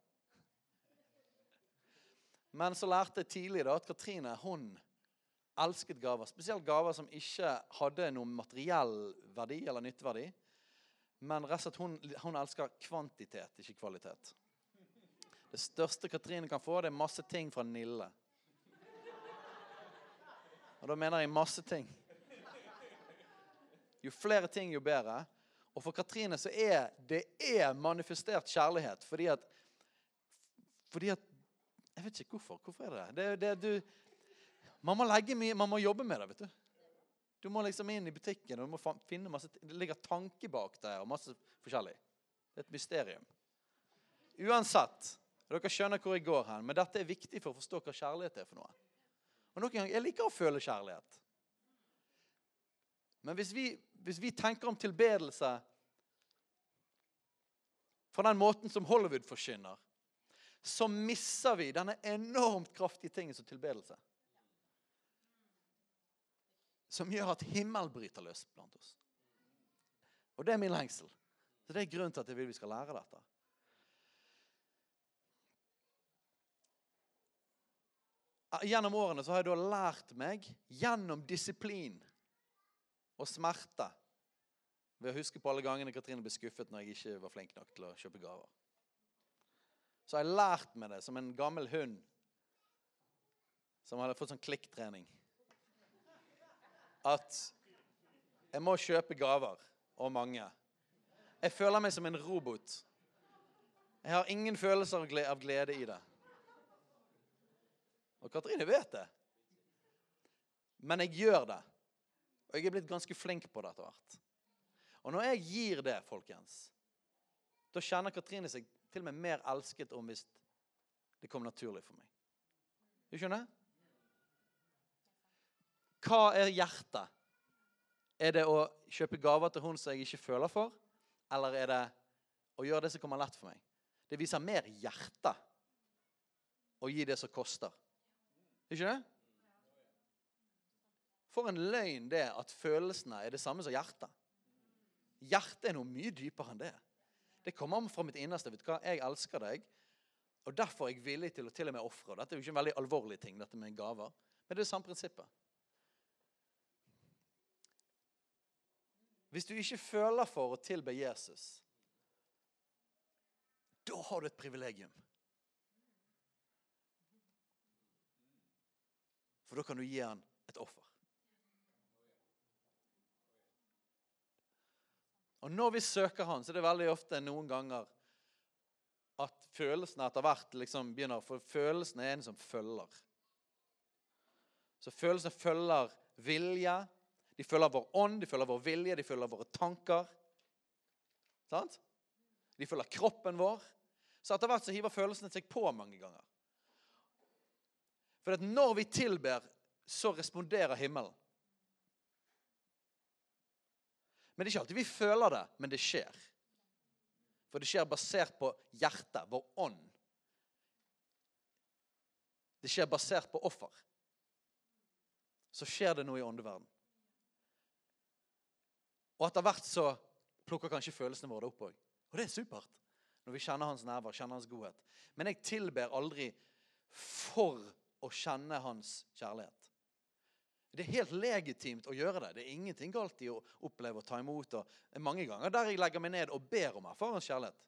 Men så lærte jeg tidlig da at Katrine hun elsket gaver. Spesielt gaver som ikke hadde noen materiell verdi eller nytteverdi. Men slett hun, hun elsker kvantitet, ikke kvalitet. Det største Katrine kan få, det er masse ting fra Nille. Og da mener jeg masse ting. Jo flere ting, jo bedre. Og for Katrine så er det er manifestert kjærlighet fordi at Fordi at Jeg vet ikke hvorfor. Hvorfor er det det? det du, man må legge mye, man må jobbe med det. vet du. Du må liksom inn i butikken og du må finne masse, det ligger tanke bak det. og masse forskjellig. Det er et mysterium. Uansett, dere skjønner hvor jeg går hen, men dette er viktig for å forstå hva kjærlighet er for noe. Og noen ganger, Jeg liker å føle kjærlighet. Men hvis vi, hvis vi tenker om tilbedelse på den måten som Hollywood forkynner, så misser vi denne enormt kraftige tingen som tilbedelse. Som gjør at himmel bryter løs blant oss. Og det er min lengsel. Så Det er grunnen til at jeg vil vi skal lære dette. Gjennom årene så har jeg da lært meg, gjennom disiplin og smerte Ved å huske på alle gangene Katrine ble skuffet når jeg ikke var flink nok til å kjøpe gaver. Så har jeg lært meg det som en gammel hund som hadde fått sånn klikktrening. At jeg må kjøpe gaver, og mange. Jeg føler meg som en robot. Jeg har ingen følelser av glede i det. Og Katrine vet det. Men jeg gjør det. Og jeg er blitt ganske flink på det etter hvert. Og når jeg gir det, folkens, da kjenner Katrine seg til og med mer elsket om hvis det kom naturlig for meg. Du skjønner? Hva er hjertet? Er det å kjøpe gaver til hun som jeg ikke føler for? Eller er det å gjøre det som kommer lett for meg? Det viser mer hjerte å gi det som koster. Ikke det? For en løgn det at følelsene er det samme som hjertet. Hjertet er noe mye dypere enn det. Det kommer fra mitt innerste. vet du hva? Jeg elsker deg, og derfor er jeg villig til å til og med ofre. Dette er jo ikke en veldig alvorlig ting, dette med gaver, men det er det samme prinsippet. Hvis du ikke føler for å tilbe Jesus, da har du et privilegium. For da kan du gi han et offer. Og når vi søker han, så er det veldig ofte noen ganger at følelsene etter hvert liksom begynner For følelsene er en som følger. Så følelsene følger vilje. De følger vår ånd, de følger vår vilje, de følger våre tanker. Sant? De følger kroppen vår. Så etter hvert så hiver følelsene seg på mange ganger. For at når vi tilber, så responderer himmelen. Men det er ikke alltid vi føler det, men det skjer. For det skjer basert på hjertet, vår ånd. Det skjer basert på offer. Så skjer det noe i åndeverden. Og etter hvert så plukker kanskje følelsene våre opp òg. Og det er supert. Når vi kjenner hans nerver, kjenner hans godhet. Men jeg tilber aldri for å kjenne hans kjærlighet. Det er helt legitimt å gjøre det. Det er ingenting galt i å oppleve og ta imot. Og mange ganger der jeg legger meg ned og ber om erfarens kjærlighet.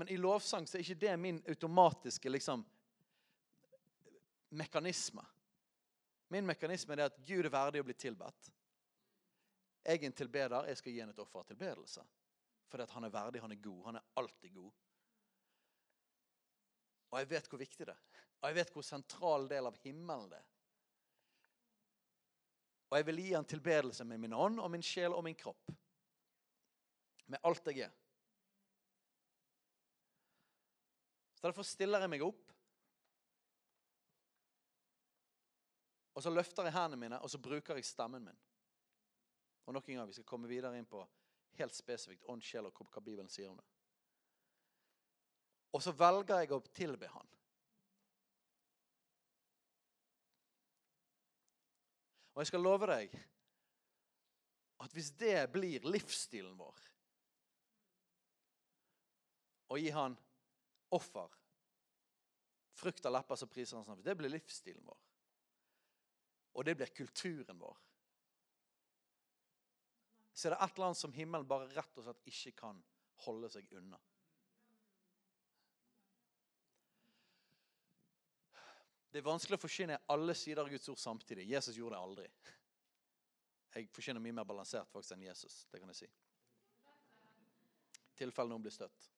Men i lovsang så er ikke det min automatiske liksom, mekanisme. Min mekanisme er at Gud er verdig å bli tilbedt. Jeg er en tilbeder. Jeg skal gi ham et offer av tilbedelse. Fordi han er verdig, han er god. Han er alltid god. Og jeg vet hvor viktig det er. Og jeg vet hvor sentral del av himmelen det er. Og jeg vil gi han tilbedelse med min ånd og min sjel og min kropp. Med alt jeg er. Så derfor stiller jeg meg opp. Og så løfter jeg hendene mine, og så bruker jeg stemmen min. Og nok en gang, Vi skal komme videre inn på helt spesifikt ånd, sjel og hva Bibelen sier om det. Og så velger jeg å tilbe Han. Og jeg skal love deg at hvis det blir livsstilen vår Å gi han offer, frukt av lepper som priser hans navn Det blir livsstilen vår. Og det blir kulturen vår. Så er det et eller annet som himmelen bare rett og slett ikke kan holde seg unna. Det er vanskelig å forsyne alle sider av Guds ord samtidig. Jesus gjorde det aldri. Jeg forsyner mye mer balansert faktisk enn Jesus. det kan jeg si. I tilfelle noen blir støtt.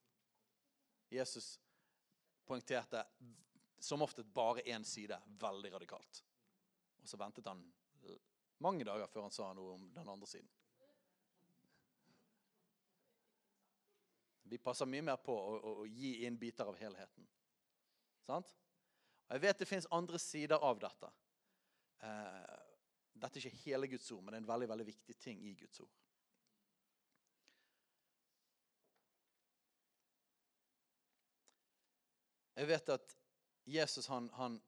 Jesus poengterte som ofte bare én side veldig radikalt. Og så ventet han mange dager før han sa noe om den andre siden. Vi passer mye mer på å, å, å gi inn biter av helheten. Sant? Og Jeg vet det fins andre sider av dette. Eh, dette er ikke hele Guds ord, men det er en veldig, veldig viktig ting i Guds ord. Jeg vet at Jesus han, han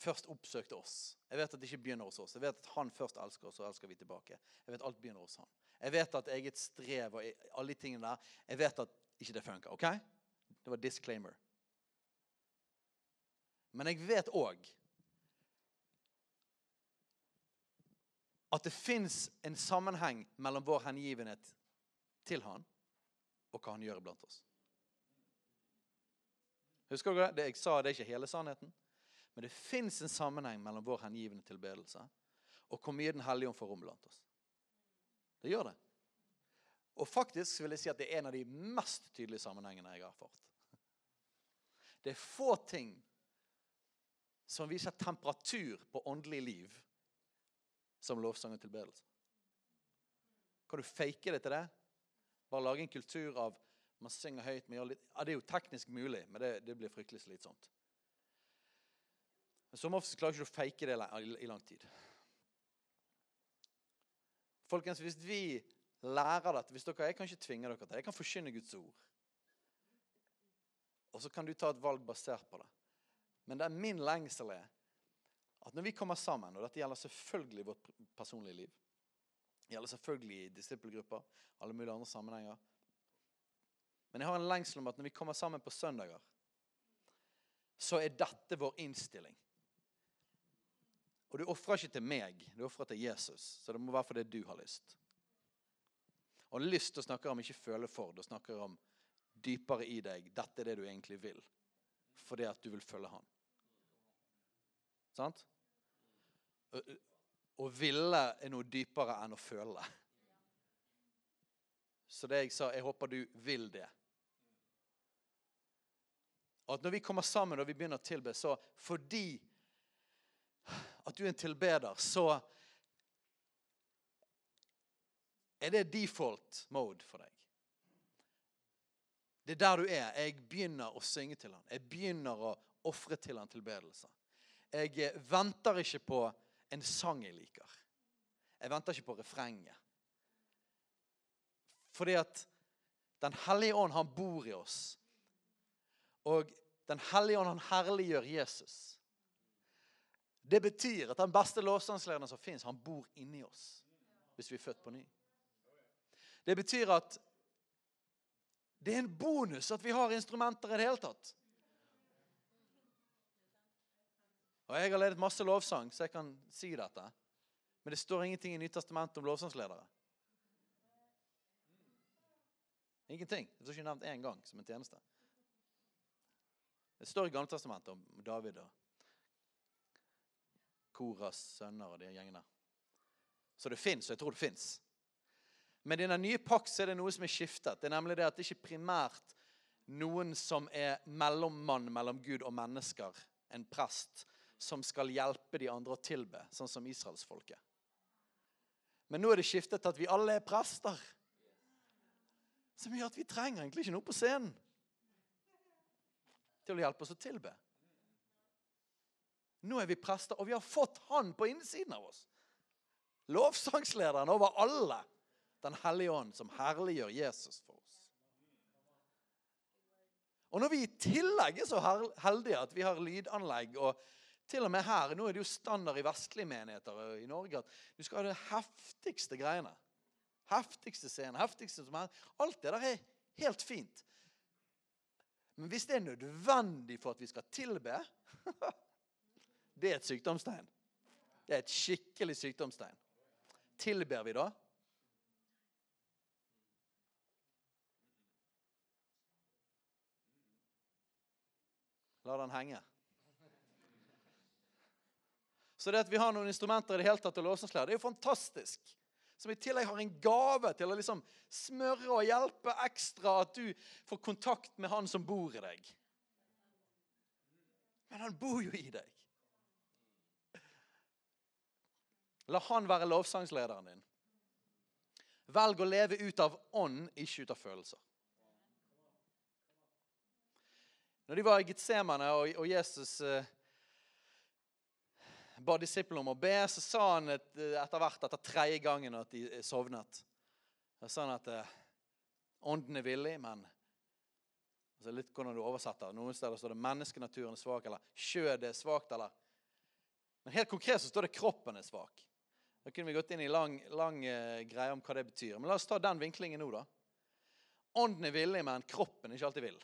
først oppsøkte oss. Jeg vet at det ikke begynner hos oss. Jeg vet at han først elsker oss, og elsker vi tilbake. Jeg vet alt begynner hos han. Jeg vet at eget strev og alle de tingene der Jeg vet at ikke det funker. ok? Det var disclaimer. Men jeg vet òg at det fins en sammenheng mellom vår hengivenhet til Han og hva Han gjør blant oss. Husker dere det? Jeg sa det er ikke hele sannheten. Men det fins en sammenheng mellom vår hengivende tilbedelse og hvor mye Den hellige ånd får rom blant oss. Det gjør det. Og faktisk vil jeg si at det er en av de mest tydelige sammenhengene jeg har erfart. Det er få ting som viser temperatur på åndelig liv som lovsang og tilbedelse. Kan du fake det til det? Bare lage en kultur av man synger høyt. Man litt, ja, det er jo teknisk mulig, men det, det blir fryktelig slitsomt. Men Som oftest klarer ikke du å fake det i lang tid. Folkens, Hvis vi lærer dette hvis dere, Jeg kan ikke tvinge dere til det. Jeg kan forkynne Guds ord. Og så kan du ta et valg basert på det. Men det er min lengsel er at når vi kommer sammen, og dette gjelder selvfølgelig vårt personlige liv gjelder selvfølgelig disippelgrupper, alle mulige andre sammenhenger. Men jeg har en lengsel om at når vi kommer sammen på søndager, så er dette vår innstilling. Og du ofrer ikke til meg, du ofrer til Jesus. Så det må være fordi du har lyst. Og lyst å snakke om ikke føle for. Du snakker om dypere i deg. Dette er det du egentlig vil. Fordi at du vil følge Han. Sant? Å ville er noe dypere enn å føle. Så det jeg sa, jeg håper du vil det. Og at når vi kommer sammen og vi begynner å tilbe, så fordi at du er en tilbeder, så er det default mode for deg. Det er der du er. Jeg begynner å synge til ham. Jeg begynner å ofre til ham tilbedelse. Jeg venter ikke på en sang jeg liker. Jeg venter ikke på refrenget. Fordi at Den hellige ånd, han bor i oss. Og Den hellige ånd, han herliggjør Jesus. Det betyr at den beste lovsangslederen som fins, han bor inni oss hvis vi er født på ny. Det betyr at det er en bonus at vi har instrumenter i det hele tatt. Og Jeg har ledet masse lovsang, så jeg kan si dette. Men det står ingenting i Nytestamentet om lovsangsledere. Ingenting. Det står ikke nevnt én gang som en tjeneste. Det står i Gamletestamentet om David og Koras sønner og de gjengene. Så det fins, og jeg tror det fins. Men i den nye pakt er det noe som er skiftet. Det er nemlig det at det ikke primært noen som er mellommann mellom Gud og mennesker, en prest, som skal hjelpe de andre å tilbe, sånn som israelsfolket. Men nå er det skiftet til at vi alle er prester. Som gjør at vi trenger egentlig ikke noe på scenen til å hjelpe oss å tilbe. Nå er vi prester, og vi har fått Han på innsiden av oss. Lovsangslederen over alle. Den hellige ånd, som herliggjør Jesus for oss. Og når vi i tillegg er så heldige at vi har lydanlegg og til og med her, Nå er det jo standard i vestlige menigheter i Norge at du skal ha det heftigste greiene. Heftigste scenen, heftigste som er. Alt det der er helt fint. Men hvis det er nødvendig for at vi skal tilbe Det er et sykdomstegn. Det er et skikkelig sykdomstegn. Tilber vi da? La den henge. Så det at vi har noen instrumenter i det hele tatt til låsenslære, det er jo fantastisk. Som i tillegg har en gave til å liksom smøre og hjelpe ekstra at du får kontakt med han som bor i deg. Men han bor jo i deg. La han være lovsangslederen din. Velg å leve ut av ånd, ikke ut av følelser. Når de var i Getsemane og Jesus eh, ba disiplene om å be, så sa han et, etter hvert, etter tredje gangen, at de sovnet. Så sa han at eh, ånden er villig, men altså Litt hvordan du oversetter. Noen steder står det 'menneskenaturen er svak', eller 'kjødet er svakt', eller Men helt konkret så står det 'kroppen er svak'. Da kunne vi gått inn i lang, lang uh, greie om hva det betyr. Men la oss ta den vinklingen nå, da. Ånden er villig, men kroppen er ikke alltid vill.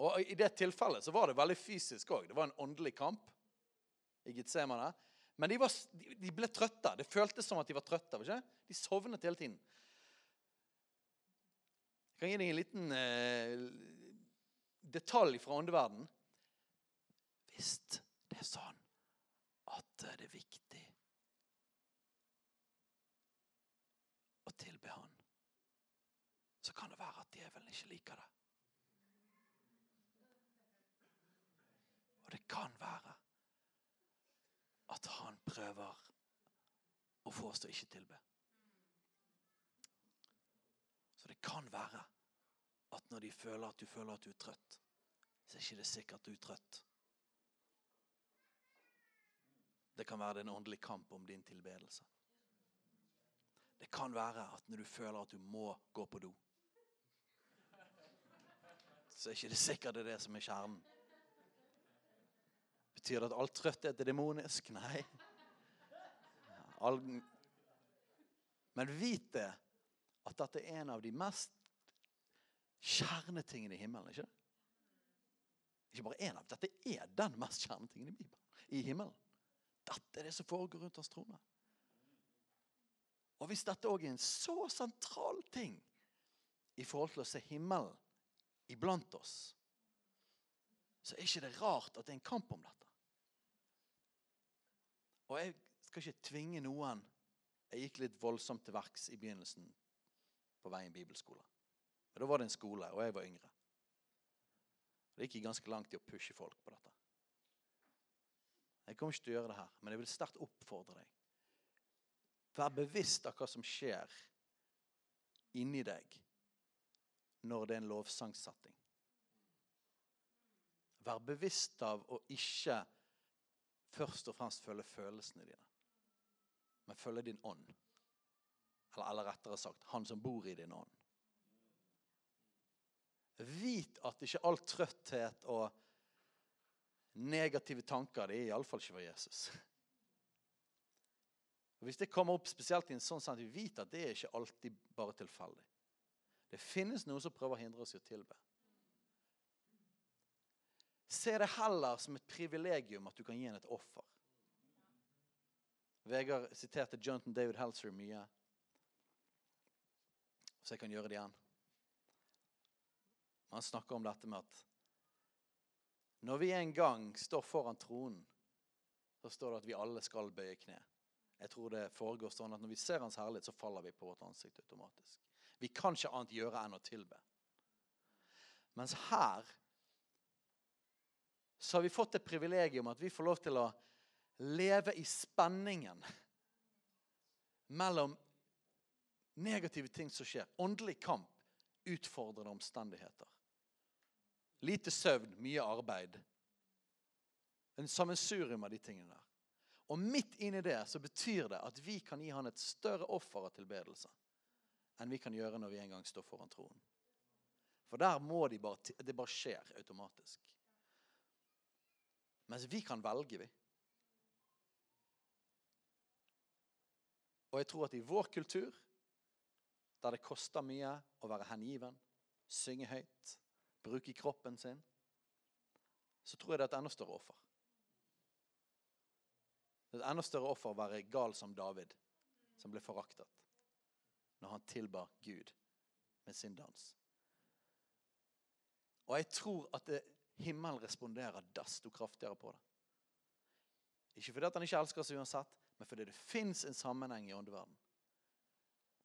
Og I det tilfellet så var det veldig fysisk òg. Det var en åndelig kamp i Getsemane. Men de, var, de, ble trøtte. Det føltes som at de var trøtte. Ikke? De sovnet hele tiden. Jeg kan gi deg en liten eh, detalj fra åndeverden. Hvis det er sånn at det er viktig å tilbe Han, så kan det være at djevelen ikke liker det. Og det kan være at han prøver å få oss til å ikke tilbe. Så det kan være at når de føler at du føler at du er trøtt, så er det ikke sikkert du er trøtt. Det kan være det en åndelig kamp om din tilbedelse. Det kan være at når du føler at du må gå på do, så er det ikke sikkert det er det som er kjernen. Betyr det at all trøtthet er demonisk? Nei. All... Men vit det at dette er en av de mest kjernetingene i himmelen. Ikke Ikke bare en av, Dette er den mest kjernetingen i, Bibelen, i himmelen. Dette er det som foregår rundt hans trone. Og hvis dette òg er en så sentral ting i forhold til å se himmelen iblant oss, så er ikke det rart at det er en kamp om dette. Og jeg skal ikke tvinge noen. Jeg gikk litt voldsomt til verks i begynnelsen på veien bibelskole. Men da var det en skole, og jeg var yngre. Det gikk ganske langt i å pushe folk på dette. Jeg kommer ikke til å gjøre det her, men jeg vil sterkt oppfordre deg. Vær bevisst av hva som skjer inni deg når det er en lovsangsetting. Vær bevisst av å ikke først og fremst følge følelsene dine, men følge din ånd. Eller, eller rettere sagt han som bor i din ånd. Vit at ikke all trøtthet og negative tanker det er iallfall ikke for Jesus. Og Hvis det kommer opp spesielt i en sånn sak, vit at det er ikke alltid bare tilfeldig. Det finnes noen som prøver å hindre oss i å tilbe. Se det heller som et privilegium at du kan gi henne et offer. Vegard siterte Jonathan David Helser mye. Så jeg kan gjøre det igjen. Han snakker om dette med at når vi en gang står foran tronen, så står det at vi alle skal bøye kne. Jeg tror det foregår sånn at Når vi ser Hans herlighet, så faller vi på vårt ansikt automatisk. Vi kan ikke annet gjøre enn å tilbe. Mens her så har vi fått et privilegium at vi får lov til å leve i spenningen mellom negative ting som skjer. Åndelig kamp, utfordrende omstendigheter. Lite søvn, mye arbeid. En sammensurium av de tingene der. Og midt inni det så betyr det at vi kan gi han et større offer av tilbedelse enn vi kan gjøre når vi en gang står foran troen. For der må de bare, det bare skjer automatisk. Mens vi kan velge, vi. Og jeg tror at i vår kultur, der det koster mye å være hengiven, synge høyt, bruke kroppen sin, så tror jeg det er et enda større offer. Det er et enda større offer å være gal som David, som ble foraktet når han tilba Gud med sin dans. Og jeg tror at det himmelen responderer desto kraftigere på det. Ikke fordi han ikke elsker oss uansett, men fordi det fins en sammenheng i åndeverden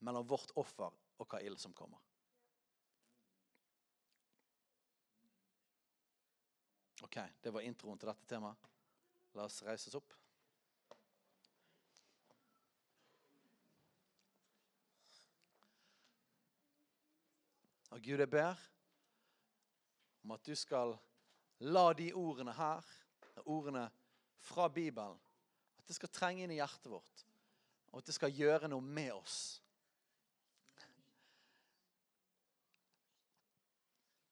mellom vårt offer og hva ild som kommer. Ok, Det var introen til dette temaet. La oss reise oss opp. Og Gud, jeg ber om at du skal La de ordene her, ordene fra Bibelen, at det skal trenge inn i hjertet vårt. Og at det skal gjøre noe med oss.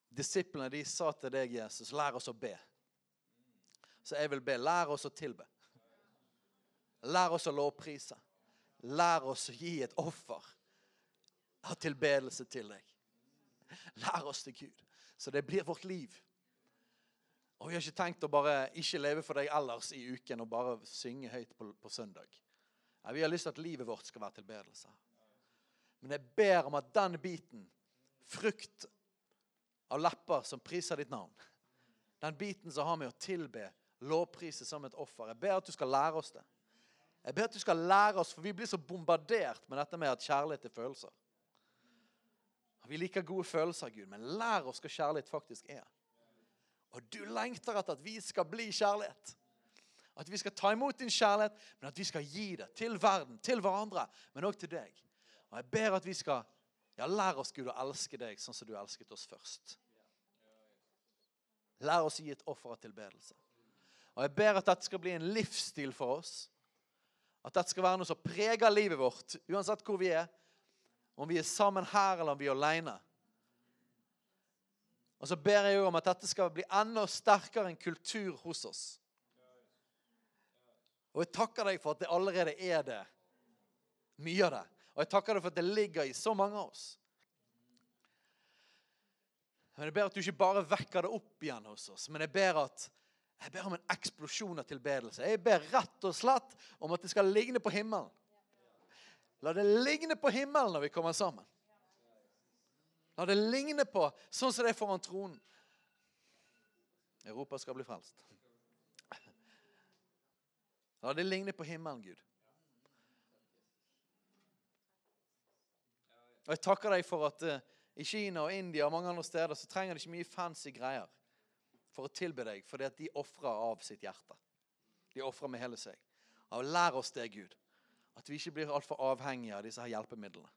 Disiplene de sa til deg, Jesus, lær oss å be. Så jeg vil be. Lær oss å tilbe. Lær oss å lovprise. Lær oss å gi et offer av tilbedelse til deg. Lær oss til Gud, så det blir vårt liv Og vi har ikke tenkt å bare ikke leve for deg ellers i uken og bare synge høyt på, på søndag. Nei, vi har lyst til at livet vårt skal være tilbedelse. Men jeg ber om at den biten, frukt av lepper som priser ditt navn, den biten som har med å tilbe, lovprise som et offer, jeg ber at du skal lære oss det. Jeg ber at du skal lære oss, for vi blir så bombardert med dette med at kjærlighet er følelser. Vi liker gode følelser, Gud, men lær oss hva kjærlighet faktisk er. Og du lengter etter at vi skal bli kjærlighet. At vi skal ta imot din kjærlighet, men at vi skal gi det til verden, til hverandre, men òg til deg. Og jeg ber at vi skal ja, lære oss, Gud, å elske deg sånn som du elsket oss først. Lær oss å gi et offer av tilbedelse. Og jeg ber at dette skal bli en livsstil for oss. At dette skal være noe som preger livet vårt, uansett hvor vi er. Om vi er sammen her, eller om vi er alene. Og så ber jeg om at dette skal bli enda sterkere en kultur hos oss. Og jeg takker deg for at det allerede er det. Mye av det. Og jeg takker deg for at det ligger i så mange av oss. Men Jeg ber at du ikke bare vekker det opp igjen hos oss, men jeg ber, at, jeg ber om en eksplosjon av tilbedelse. Jeg ber rett og slett om at det skal ligne på himmelen. La det ligne på himmelen når vi kommer sammen. La det ligne på sånn som det er foran tronen. Europa skal bli frelst. La det ligne på himmelen, Gud. Og Jeg takker deg for at uh, i Kina og India og mange andre steder så trenger de ikke mye fancy greier for å tilbe deg, fordi at de ofrer av sitt hjerte. De ofrer med hele seg. Og Lær oss det, Gud. At vi ikke blir altfor avhengige av disse her hjelpemidlene.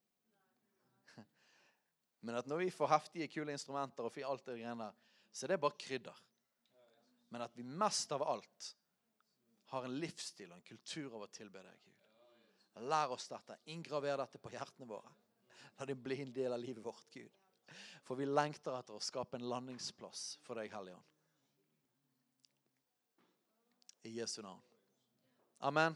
Men at når vi får heftige, kule instrumenter, og alt det greiene, så er det bare krydder. Men at vi mest av alt har en livsstil og en kultur av å tilbe deg, Gud. Lær oss dette. Inngraver dette på hjertene våre. La det bli en del av livet vårt, Gud. For vi lengter etter å skape en landingsplass for deg, Hellige Ånd. I Jesu navn. Amen.